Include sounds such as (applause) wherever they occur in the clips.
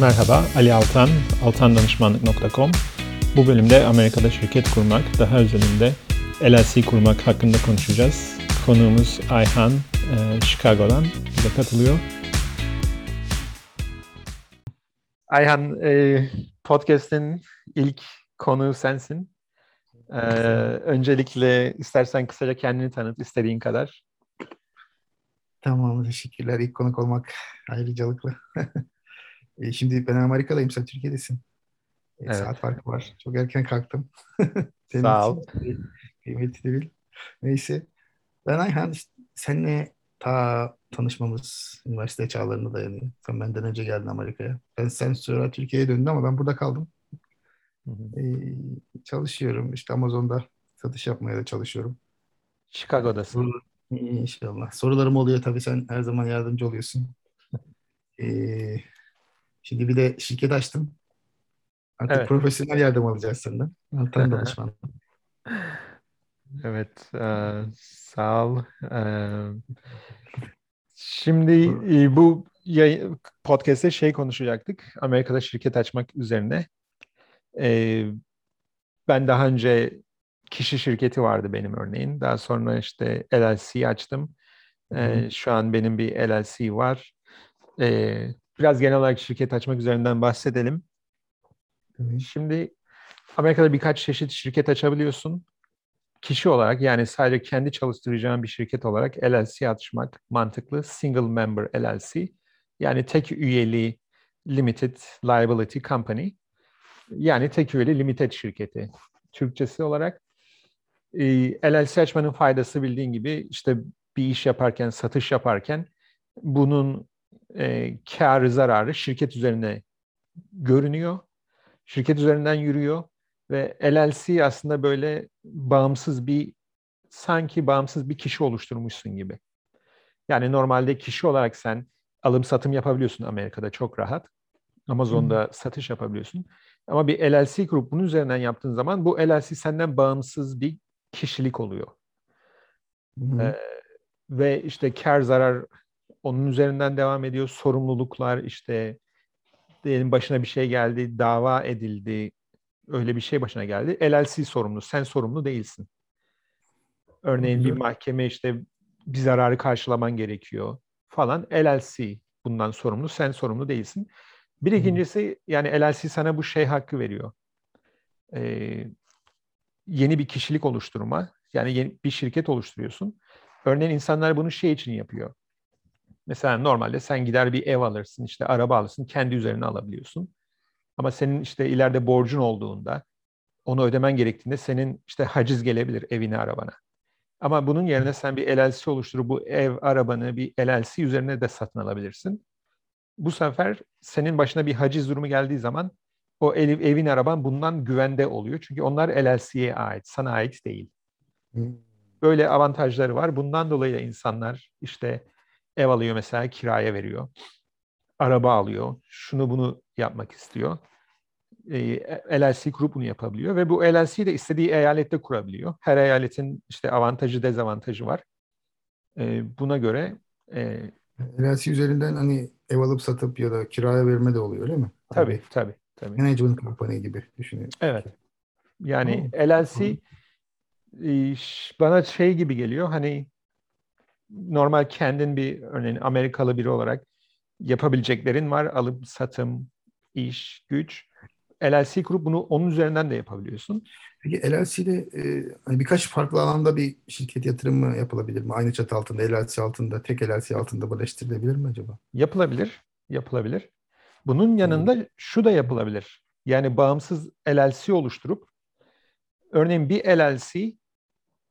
Merhaba, Ali Altan, altandanışmanlık.com. Bu bölümde Amerika'da şirket kurmak, daha özelinde LLC kurmak hakkında konuşacağız. Konuğumuz Ayhan, e, Chicago'dan bize katılıyor. Ayhan, e, podcast'in ilk konuğu sensin. E, öncelikle istersen kısaca kendini tanıt istediğin kadar. Tamam, teşekkürler. İlk konuk olmak ayrıcalıklı. (laughs) E, şimdi ben Amerika'dayım, sen Türkiye'desin. E, Evet. Saat farkı var. Çok erken kalktım. (laughs) Sağ ol. kıymetli bil. Neyse. Ben Ayhan, seninle ta tanışmamız üniversite çağlarına dayanıyor. Sen benden önce geldin Amerika'ya. Ben sen sonra Türkiye'ye döndün ama ben burada kaldım. Hı hı. E, çalışıyorum. İşte Amazon'da satış yapmaya da çalışıyorum. Chicago'dasın. İnşallah. Sorularım oluyor tabii sen her zaman yardımcı oluyorsun. Ee, (laughs) şimdi bir de şirket açtım. Artık Evet. profesyonel yardım alacağız senden. Altan (laughs) danışman. Evet, e, sağ ol. E, şimdi e, bu yayın, podcast'te şey konuşacaktık. Amerika'da şirket açmak üzerine. E, ben daha önce kişi şirketi vardı benim örneğin. Daha sonra işte LLC açtım. E, şu an benim bir LLC var. E, biraz genel olarak şirket açmak üzerinden bahsedelim. Tabii. Şimdi Amerika'da birkaç çeşit şirket açabiliyorsun. Kişi olarak yani sadece kendi çalıştıracağın bir şirket olarak LLC açmak mantıklı. Single member LLC yani tek üyeli limited liability company yani tek üyeli limited şirketi. Türkçesi olarak e, LLC açmanın faydası bildiğin gibi işte bir iş yaparken, satış yaparken bunun e, karı zararı şirket üzerine görünüyor. Şirket üzerinden yürüyor ve LLC aslında böyle bağımsız bir sanki bağımsız bir kişi oluşturmuşsun gibi. Yani normalde kişi olarak sen alım satım yapabiliyorsun Amerika'da çok rahat. Amazon'da satış yapabiliyorsun. Ama bir LLC kurup bunun üzerinden yaptığın zaman bu LLC senden bağımsız bir kişilik oluyor. Hı. Ee, ve işte kar zarar onun üzerinden devam ediyor. Sorumluluklar işte diyelim başına bir şey geldi, dava edildi, öyle bir şey başına geldi. LLC sorumlu, sen sorumlu değilsin. Örneğin bir mahkeme işte bir zararı karşılaman gerekiyor falan. LLC bundan sorumlu, sen sorumlu değilsin. Bir ikincisi yani LLC sana bu şey hakkı veriyor. Ee, yeni bir kişilik oluşturma. Yani yeni bir şirket oluşturuyorsun. Örneğin insanlar bunu şey için yapıyor. Mesela normalde sen gider bir ev alırsın, işte araba alırsın, kendi üzerine alabiliyorsun. Ama senin işte ileride borcun olduğunda, onu ödemen gerektiğinde senin işte haciz gelebilir evine, arabana. Ama bunun yerine sen bir LLC oluşturup bu ev, arabanı bir LLC üzerine de satın alabilirsin. Bu sefer senin başına bir haciz durumu geldiği zaman o ev, evin, araban bundan güvende oluyor. Çünkü onlar LLC'ye ait, sana ait değil. Hı. Böyle avantajları var. Bundan dolayı da insanlar işte ev alıyor mesela kiraya veriyor. Araba alıyor. Şunu bunu yapmak istiyor. E, LLC kurup bunu yapabiliyor ve bu LLC'yi de istediği eyalette kurabiliyor. Her eyaletin işte avantajı dezavantajı var. E, buna göre e, LLC üzerinden hani ev alıp satıp ya da kiraya verme de oluyor öyle mi? tabii tabii tabii. Management company gibi düşünüyorum. Evet. Yani Oh. LLC bana şey gibi geliyor. Hani normal kendin bir örneğin Amerikalı biri olarak yapabileceklerin var. Alım, satım, iş, güç. LLC kurup bunu onun üzerinden de yapabiliyorsun. Peki LLC'de e, hani birkaç farklı alanda bir şirket yatırımı yapılabilir mi? Aynı çatı altında, LLC altında, tek LLC altında birleştirilebilir mi acaba? Yapılabilir, yapılabilir. Bunun yanında şu da yapılabilir. Yani bağımsız LLC oluşturup örneğin bir LLC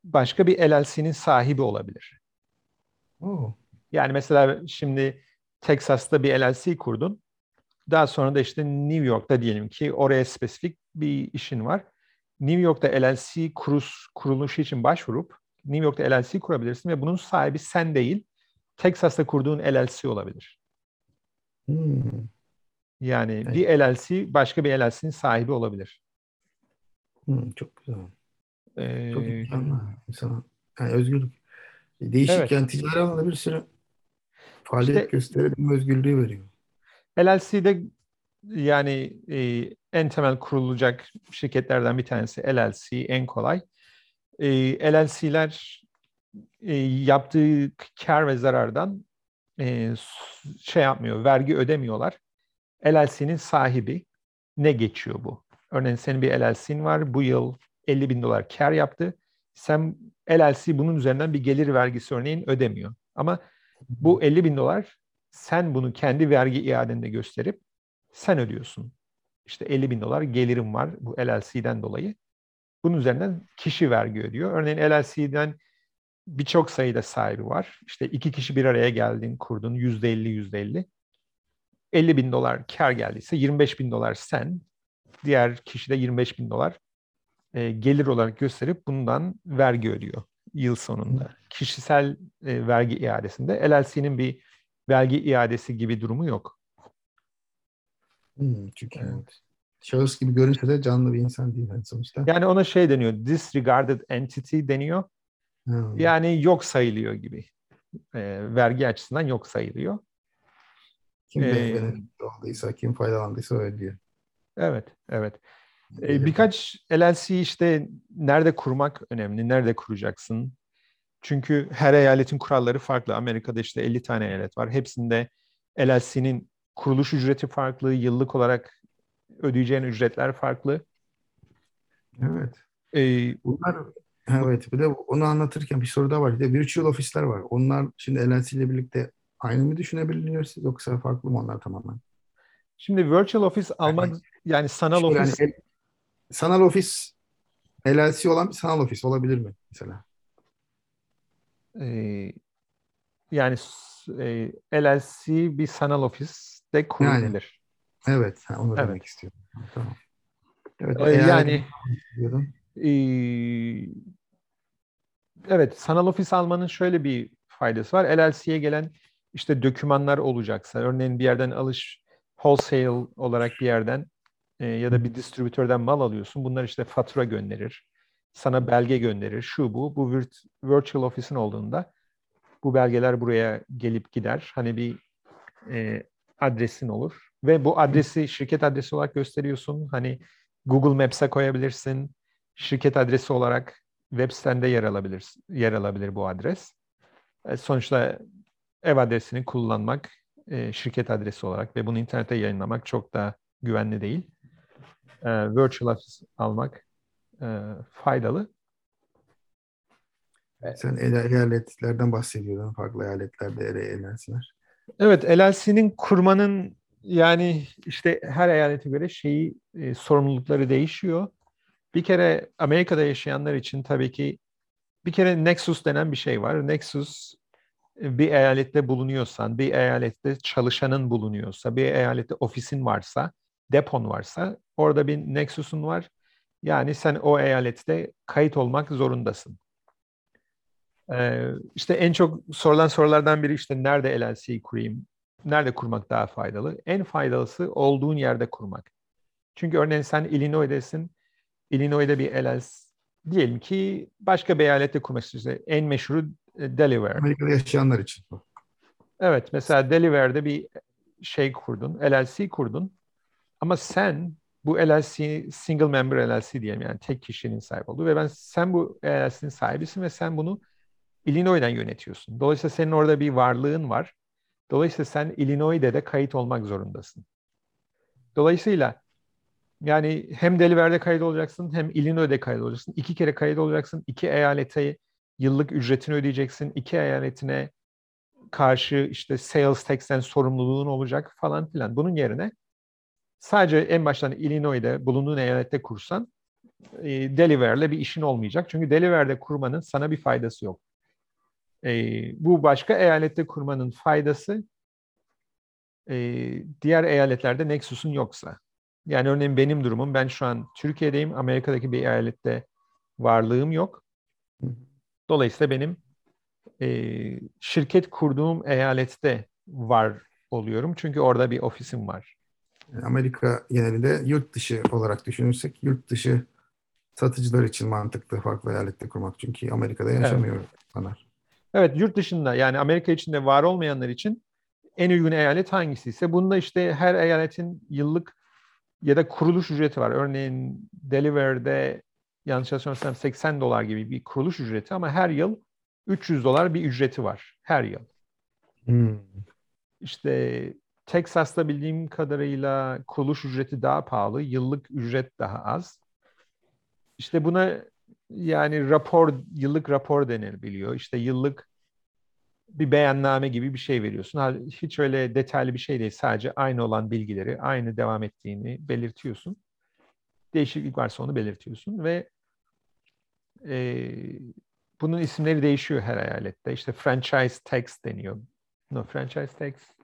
başka bir LLC'nin sahibi olabilir. Oo. Yani mesela şimdi Texas'ta bir LLC kurdun. Daha sonra da işte New York'ta diyelim ki oraya spesifik bir işin var. New York'ta LLC kurus, kuruluşu için başvurup New York'ta LLC kurabilirsin ve bunun sahibi sen değil, Texas'ta kurduğun LLC olabilir. Hmm. Yani Evet. bir LLC başka bir LLC'nin sahibi olabilir. Hmm, çok güzel. Ee, Çok imkanlı insana. Yani özgürlük. Değişik Evet. yani ticari alanda bir sürü faaliyet İşte- gösterebilme özgürlüğü veriyor. LLC'de yani e, en temel kurulacak şirketlerden bir tanesi LLC en kolay. E, LLC'ler e, yaptığı kar ve zarardan e, şey yapmıyor, vergi ödemiyorlar. LLC'nin sahibi ne geçiyor bu? Örneğin senin bir LLC'nin var, bu yıl 50 bin dolar kar yaptı. Sen LLC bunun üzerinden bir gelir vergisi örneğin ödemiyor. Ama bu 50 bin dolar sen bunu kendi vergi iadende gösterip sen ödüyorsun. İşte 50 bin dolar gelirim var bu LLC'den dolayı. Bunun üzerinden kişi vergi ödüyor. Örneğin LLC'den birçok sayıda sahibi var. İşte iki kişi bir araya geldin, kurdun. Yüzde elli, yüzde elli. 50 bin dolar kar geldiyse 25 bin dolar sen, diğer kişi de 25 bin dolar e, gelir olarak gösterip bundan vergi ödüyor yıl sonunda. Kişisel e, vergi iadesinde LLC'nin bir vergi iadesi gibi durumu yok. Hmm, çünkü evet. şahıs gibi görünse de canlı bir insan değil yani sonuçta. Yani ona şey deniyor, disregarded entity deniyor. Hmm. Yani yok sayılıyor gibi. E, vergi açısından yok sayılıyor. Kim ee, olduysa, kim faydalandıysa ödüyor. Evet, evet. Ee, birkaç LLC işte nerede kurmak önemli, nerede kuracaksın? Çünkü her eyaletin kuralları farklı. Amerika'da işte 50 tane eyalet var. Hepsinde LLC'nin kuruluş ücreti farklı, yıllık olarak ödeyeceğin ücretler farklı. Evet. Ee, Bunlar evet bir de onu anlatırken bir soru daha var. Bir de virtual ofisler var. Onlar şimdi LLC ile birlikte aynı mı düşünebiliyorsunuz yoksa farklı mı onlar tamamen? Şimdi virtual office almak yani, yani sanal ofis yani, sanal ofis LLC olan bir sanal ofis olabilir mi mesela? Ee, yani e, LLC bir sanal ofiste kurulabilir. Yani, evet, onu evet. demek istiyorum. Tamam. Evet, ee, yani e, evet sanal ofis almanın şöyle bir faydası var. LLC'ye gelen işte dokümanlar olacaksa, örneğin bir yerden alış wholesale olarak bir yerden e, ya da bir distribütörden mal alıyorsun. Bunlar işte fatura gönderir, sana belge gönderir, şu bu. Bu virt, virtual office'in olduğunda bu belgeler buraya gelip gider. Hani bir e, adresin olur ve bu adresi şirket adresi olarak gösteriyorsun. Hani Google Maps'e koyabilirsin. Şirket adresi olarak web sitende yer alabilir, yer alabilir bu adres. E, sonuçta ev adresini kullanmak e, şirket adresi olarak ve bunu internete yayınlamak çok da güvenli değil. E, virtual office almak e, faydalı. Sen eyaletlerden bahsediyordun. Farklı eyaletlerde LLC'ler. Evet, LLC'nin kurmanın yani işte her eyalete göre şeyi e, sorumlulukları değişiyor. Bir kere Amerika'da yaşayanlar için tabii ki bir kere Nexus denen bir şey var. Nexus bir eyalette bulunuyorsan, bir eyalette çalışanın bulunuyorsa, bir eyalette ofisin varsa, depon varsa orada bir Nexus'un var. Yani sen o eyalette kayıt olmak zorundasın. Ee, işte en çok sorulan sorulardan biri işte nerede LLC'yi kurayım? Nerede kurmak daha faydalı? En faydalısı olduğun yerde kurmak. Çünkü örneğin sen Illinois'desin. Illinois'da bir LLC diyelim ki başka bir eyalette kurmak istiyorsun. En meşhuru e, Delaware. Amerika'da yaşayanlar için. Evet, mesela Delaware'de bir şey kurdun, LLC kurdun. Ama sen bu LLC, single member LLC diyelim yani tek kişinin sahip olduğu ve ben sen bu LLC'nin sahibisin ve sen bunu Illinois'dan yönetiyorsun. Dolayısıyla senin orada bir varlığın var. Dolayısıyla sen Illinois'de de kayıt olmak zorundasın. Dolayısıyla yani hem Delaware'de kayıt olacaksın hem Illinois'de kayıt olacaksın. İki kere kayıt olacaksın. İki eyalete yıllık ücretini ödeyeceksin. İki eyaletine karşı işte sales tax'ten sorumluluğun olacak falan filan. Bunun yerine sadece en baştan Illinois'de bulunduğun eyalette kursan e, Delaware'le bir işin olmayacak. Çünkü Delaware'de kurmanın sana bir faydası yok. E, bu başka eyalette kurmanın faydası e, diğer eyaletlerde Nexus'un yoksa. Yani örneğin benim durumum ben şu an Türkiye'deyim. Amerika'daki bir eyalette varlığım yok. Dolayısıyla benim e, şirket kurduğum eyalette var oluyorum. Çünkü orada bir ofisim var. Amerika genelinde yurt dışı olarak düşünürsek yurt dışı satıcılar için mantıklı farklı eyalette kurmak. Çünkü Amerika'da yaşamıyor evet. Evet yurt dışında yani Amerika içinde var olmayanlar için en uygun eyalet hangisi ise bunda işte her eyaletin yıllık ya da kuruluş ücreti var. Örneğin Delaware'de yanlış hatırlamıyorsam 80 dolar gibi bir kuruluş ücreti ama her yıl 300 dolar bir ücreti var her yıl. Hmm. İşte Texas'ta bildiğim kadarıyla kuruluş ücreti daha pahalı, yıllık ücret daha az. İşte buna yani rapor, yıllık rapor denir İşte yıllık bir beyanname gibi bir şey veriyorsun. Hiç öyle detaylı bir şey değil. Sadece aynı olan bilgileri, aynı devam ettiğini belirtiyorsun. Değişiklik varsa onu belirtiyorsun ve e, bunun isimleri değişiyor her eyalette. İşte franchise tax deniyor. No, franchise tax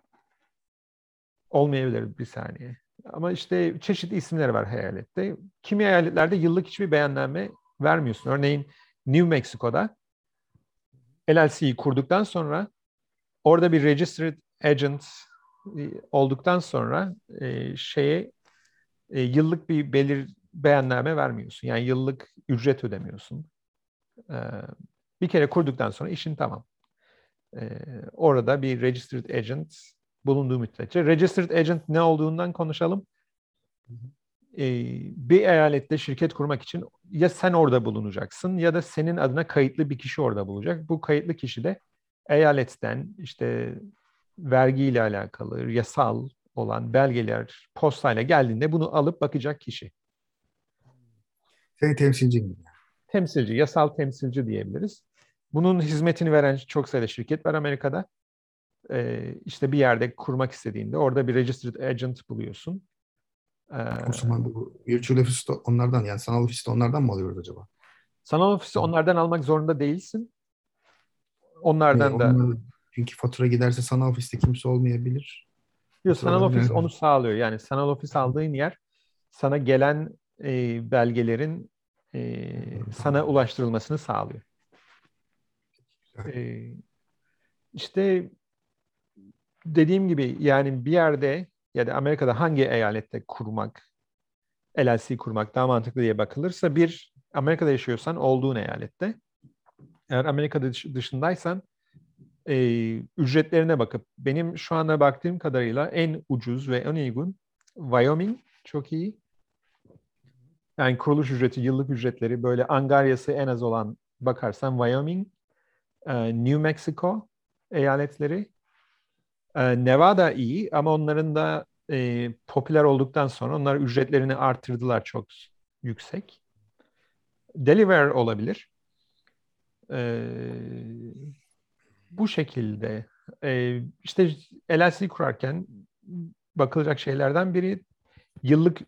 olmayabilir bir saniye. Ama işte çeşitli isimleri var eyalette. Kimi eyaletlerde yıllık hiçbir beyanname vermiyorsun. Örneğin New Mexico'da LLC'yi kurduktan sonra orada bir registered agent e, olduktan sonra e, şeye e, yıllık bir belir beyanname vermiyorsun. Yani yıllık ücret ödemiyorsun. E, bir kere kurduktan sonra işin tamam. E, orada bir registered agent bulunduğu müddetçe. Registered agent ne olduğundan konuşalım. E, bir eyalette şirket kurmak için ya sen orada bulunacaksın ya da senin adına kayıtlı bir kişi orada bulacak. Bu kayıtlı kişi de eyaletten işte vergiyle alakalı, yasal olan belgeler postayla geldiğinde bunu alıp bakacak kişi. Senin temsilcin gibi. Temsilci, yasal temsilci diyebiliriz. Bunun hizmetini veren çok sayıda şirket var Amerika'da. Ee, işte bir yerde kurmak istediğinde orada bir registered agent buluyorsun. Ee, o zaman bu virtual office onlardan yani sanal ofiste onlardan mı alıyoruz acaba? Sanal ofisi onlardan almak zorunda değilsin. Onlardan da. Onlar, çünkü fatura giderse sanal ofiste kimse olmayabilir. Yok, sanal ofis onu sağlıyor. Yani sanal ofis aldığın yer sana gelen e, belgelerin e, sana ulaştırılmasını sağlıyor. E, işte dediğim gibi yani bir yerde ya da Amerika'da hangi eyalette kurmak, LLC kurmak daha mantıklı diye bakılırsa bir Amerika'da yaşıyorsan olduğun eyalette. Eğer Amerika'da dışındaysan e, ücretlerine bakıp benim şu anda baktığım kadarıyla en ucuz ve en uygun Wyoming çok iyi. Yani kuruluş ücreti, yıllık ücretleri böyle angaryası en az olan bakarsan Wyoming, e, New Mexico eyaletleri, e, Nevada iyi ama onların da e, popüler olduktan sonra onlar ücretlerini artırdılar çok yüksek. Delaware olabilir. E, bu şekilde e, işte LLC kurarken bakılacak şeylerden biri yıllık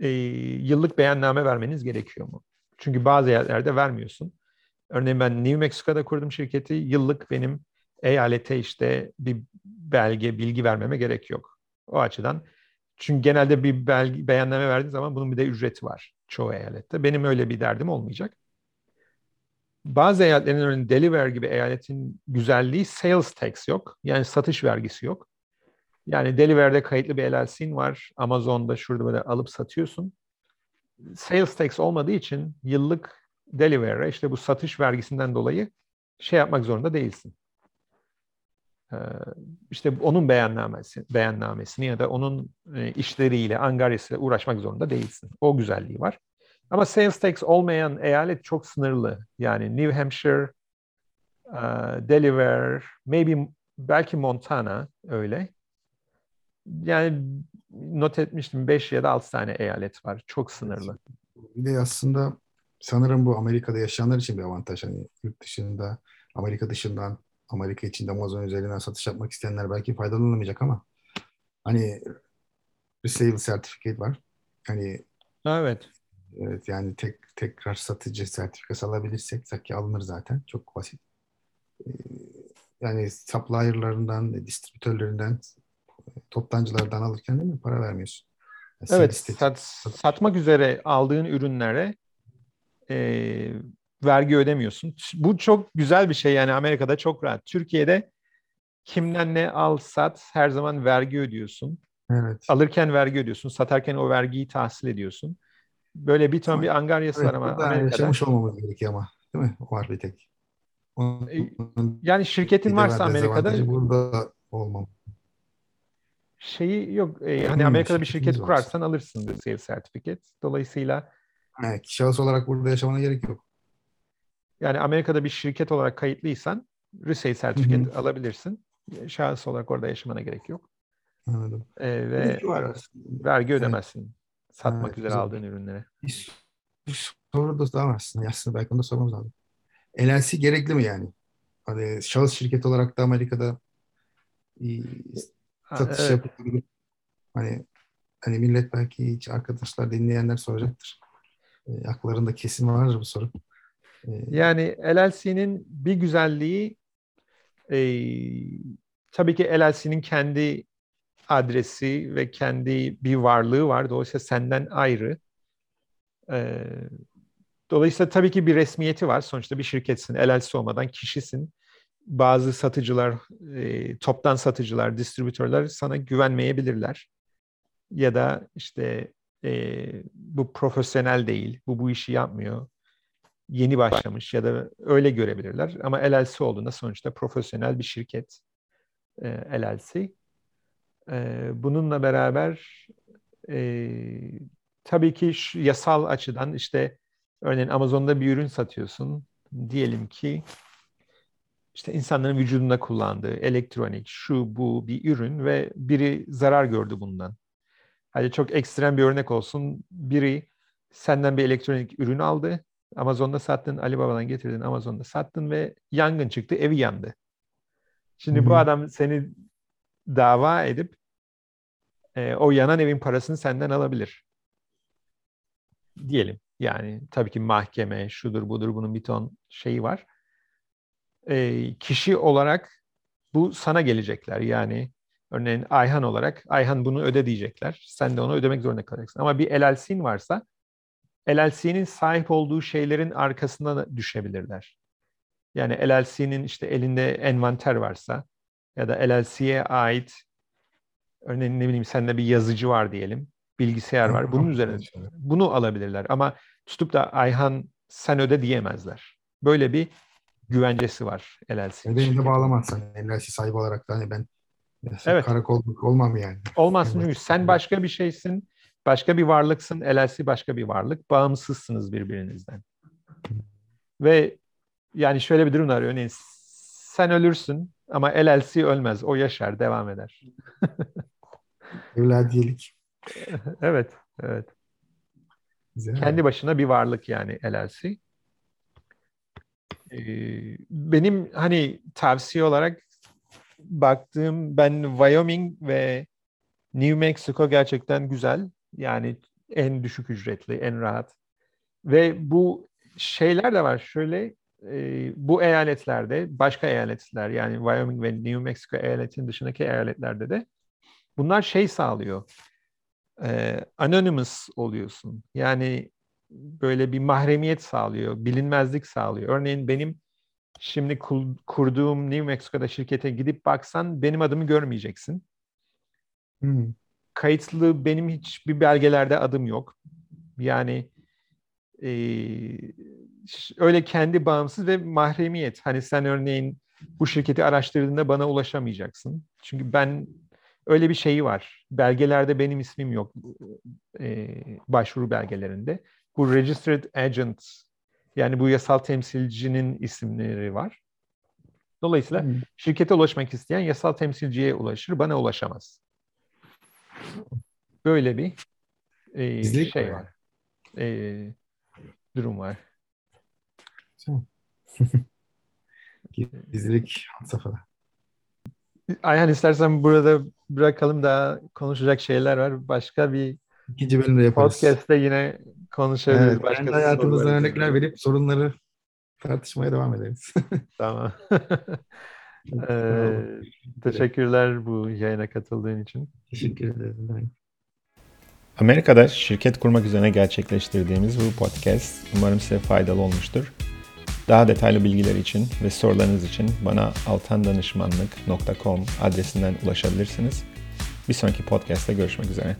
e, yıllık beyanname vermeniz gerekiyor mu? Çünkü bazı yerlerde vermiyorsun. Örneğin ben New Mexico'da kurdum şirketi. Yıllık benim eyalete işte bir belge, bilgi vermeme gerek yok. O açıdan. Çünkü genelde bir belge, beyanname verdiğin zaman bunun bir de ücreti var çoğu eyalette. Benim öyle bir derdim olmayacak. Bazı eyaletlerin örneğin Delaware gibi eyaletin güzelliği sales tax yok. Yani satış vergisi yok. Yani Delaware'de kayıtlı bir LLC'in var. Amazon'da şurada böyle alıp satıyorsun. Sales tax olmadığı için yıllık Delaware'a işte bu satış vergisinden dolayı şey yapmak zorunda değilsin. Ee, işte onun beyannamesi, beyannamesini ya da onun e, işleriyle, angaryasıyla uğraşmak zorunda değilsin. O güzelliği var. Ama sales tax olmayan eyalet çok sınırlı. Yani New Hampshire, uh, Delaware, maybe belki Montana öyle. Yani not etmiştim 5 ya da 6 tane eyalet var. Çok sınırlı. Bir de aslında sanırım bu Amerika'da yaşayanlar için bir avantaj. Hani yurt dışında, Amerika dışından, Amerika içinde Amazon üzerinden satış yapmak isteyenler belki faydalanamayacak ama hani resale certificate var. Hani Evet. Evet yani tek tekrar satıcı sertifikası alabilirsek ki alınır zaten. Çok basit. Ee, yani supplier'larından, distribütörlerinden, toptancılardan alırken değil mi para vermiyorsun. Yani evet, sat, satmak üzere aldığın ürünlere e, vergi ödemiyorsun. Bu çok güzel bir şey yani Amerika'da çok rahat. Türkiye'de kimden ne al sat her zaman vergi ödüyorsun. Evet. Alırken vergi ödüyorsun, satarken o vergiyi tahsil ediyorsun. Böyle bir ton bir angaryası evet, var ama Amerika'da. Yaşamış olmamız gerekiyor ama değil mi? O var bir tek. Onun, yani şirketin varsa Amerika'da burada olmam. şeyi yok. E, hani Hmm, Amerika'da bir şirket kurarsan alırsın RUSAID sertifiket. Dolayısıyla Yani şahıs olarak burada yaşamana gerek yok. Yani Amerika'da bir şirket olarak kayıtlıysan RUSAID sertifiket alabilirsin. Şahıs olarak orada yaşamana gerek yok. Anladım. E, Bir ve vergi Evet. ödemezsin. Satmak Evet, üzere güzel. aldığın ürünlere. Bir, soru da daha aslında. Aslında belki onu da sormamız lazım. LLC gerekli mi yani? Hani şahıs şirket olarak da Amerika'da e, satış evet. yapılabilir. Hani hani millet belki hiç arkadaşlar dinleyenler soracaktır. E, aklarında kesin vardır bu soru. E, Yani LLC'nin bir güzelliği e, tabii ki LLC'nin kendi adresi ve kendi bir varlığı var. Dolayısıyla senden ayrı. E, dolayısıyla tabii ki bir resmiyeti var. Sonuçta bir şirketsin. LLC olmadan kişisin. Bazı satıcılar, e, toptan satıcılar, distribütörler sana güvenmeyebilirler. Ya da işte e, bu profesyonel değil, bu bu işi yapmıyor yeni başlamış ya da öyle görebilirler. Ama LLC olduğunda sonuçta profesyonel bir şirket e, LLC. E, bununla beraber e, tabii ki şu yasal açıdan işte örneğin Amazon'da bir ürün satıyorsun. Diyelim ki işte insanların vücudunda kullandığı elektronik, şu bu bir ürün ve biri zarar gördü bundan. Hadi çok ekstrem bir örnek olsun. Biri senden bir elektronik ürün aldı. Amazon'da sattın, Alibaba'dan getirdin, Amazon'da sattın ve yangın çıktı, evi yandı. Şimdi Hı bu adam seni dava edip e, o yanan evin parasını senden alabilir. Diyelim. Yani tabii ki mahkeme, şudur budur bunun bir ton şeyi var. E, kişi olarak bu sana gelecekler. Yani örneğin Ayhan olarak Ayhan bunu öde diyecekler. Sen de onu ödemek zorunda kalacaksın. Ama bir LLC'nin varsa LLC'nin sahip olduğu şeylerin arkasına düşebilirler. Yani LLC'nin işte elinde envanter varsa ya da LLC'ye ait örneğin ne bileyim sende bir yazıcı var diyelim, bilgisayar var. Bunun üzerine bunu alabilirler ama tutup da Ayhan sen öde diyemezler. Böyle bir güvencesi var de şirketin. bağlamazsan LLC sahibi olarak da hani ben Evet. karakol olmam yani. Olmazsın çünkü sen başka bir şeysin, başka bir varlıksın, LLC başka bir varlık, bağımsızsınız birbirinizden. Ve yani şöyle bir durum var örneğin sen ölürsün ama LLC ölmez, o yaşar, devam eder. (laughs) Evladiyelik. (laughs) Evet, evet. Güzel. Kendi başına bir varlık yani LLC. Ee, benim hani tavsiye olarak baktığım ben Wyoming ve New Mexico gerçekten güzel. Yani en düşük ücretli, en rahat. Ve bu şeyler de var. Şöyle e, bu eyaletlerde başka eyaletler yani Wyoming ve New Mexico eyaletin dışındaki eyaletlerde de bunlar şey sağlıyor. E, anonymous oluyorsun. Yani böyle bir mahremiyet sağlıyor, bilinmezlik sağlıyor. Örneğin benim şimdi kurduğum New Mexico'da şirkete gidip baksan benim adımı görmeyeceksin. Hmm. Kayıtlı benim hiçbir belgelerde adım yok. Yani e, öyle kendi bağımsız ve mahremiyet. Hani sen örneğin bu şirketi araştırdığında bana ulaşamayacaksın. Çünkü ben öyle bir şeyi var. Belgelerde benim ismim yok. e, başvuru belgelerinde. Bu registered agent yani bu yasal temsilcinin isimleri var. Dolayısıyla Hmm. şirkete ulaşmak isteyen yasal temsilciye ulaşır, bana ulaşamaz. Böyle bir e, şey var var. E, durum var. Gizlilik (laughs) had safhada. Ayhan istersen burada bırakalım daha konuşacak şeyler var. Başka bir İkinci bölümde yaparız. podcast'te yine konuşabiliriz. Evet, Başka kendi hayatımızdan örnekler verip sorunları tartışmaya devam ederiz. (laughs) Tamam. (laughs) Ee, teşekkürler bu yayına katıldığın için. Teşekkür ederim. Ben- Amerika'da şirket kurmak üzerine gerçekleştirdiğimiz bu podcast umarım size faydalı olmuştur. Daha detaylı bilgiler için ve sorularınız için bana altandanışmanlık.com adresinden ulaşabilirsiniz. Bir sonraki podcast'te görüşmek üzere.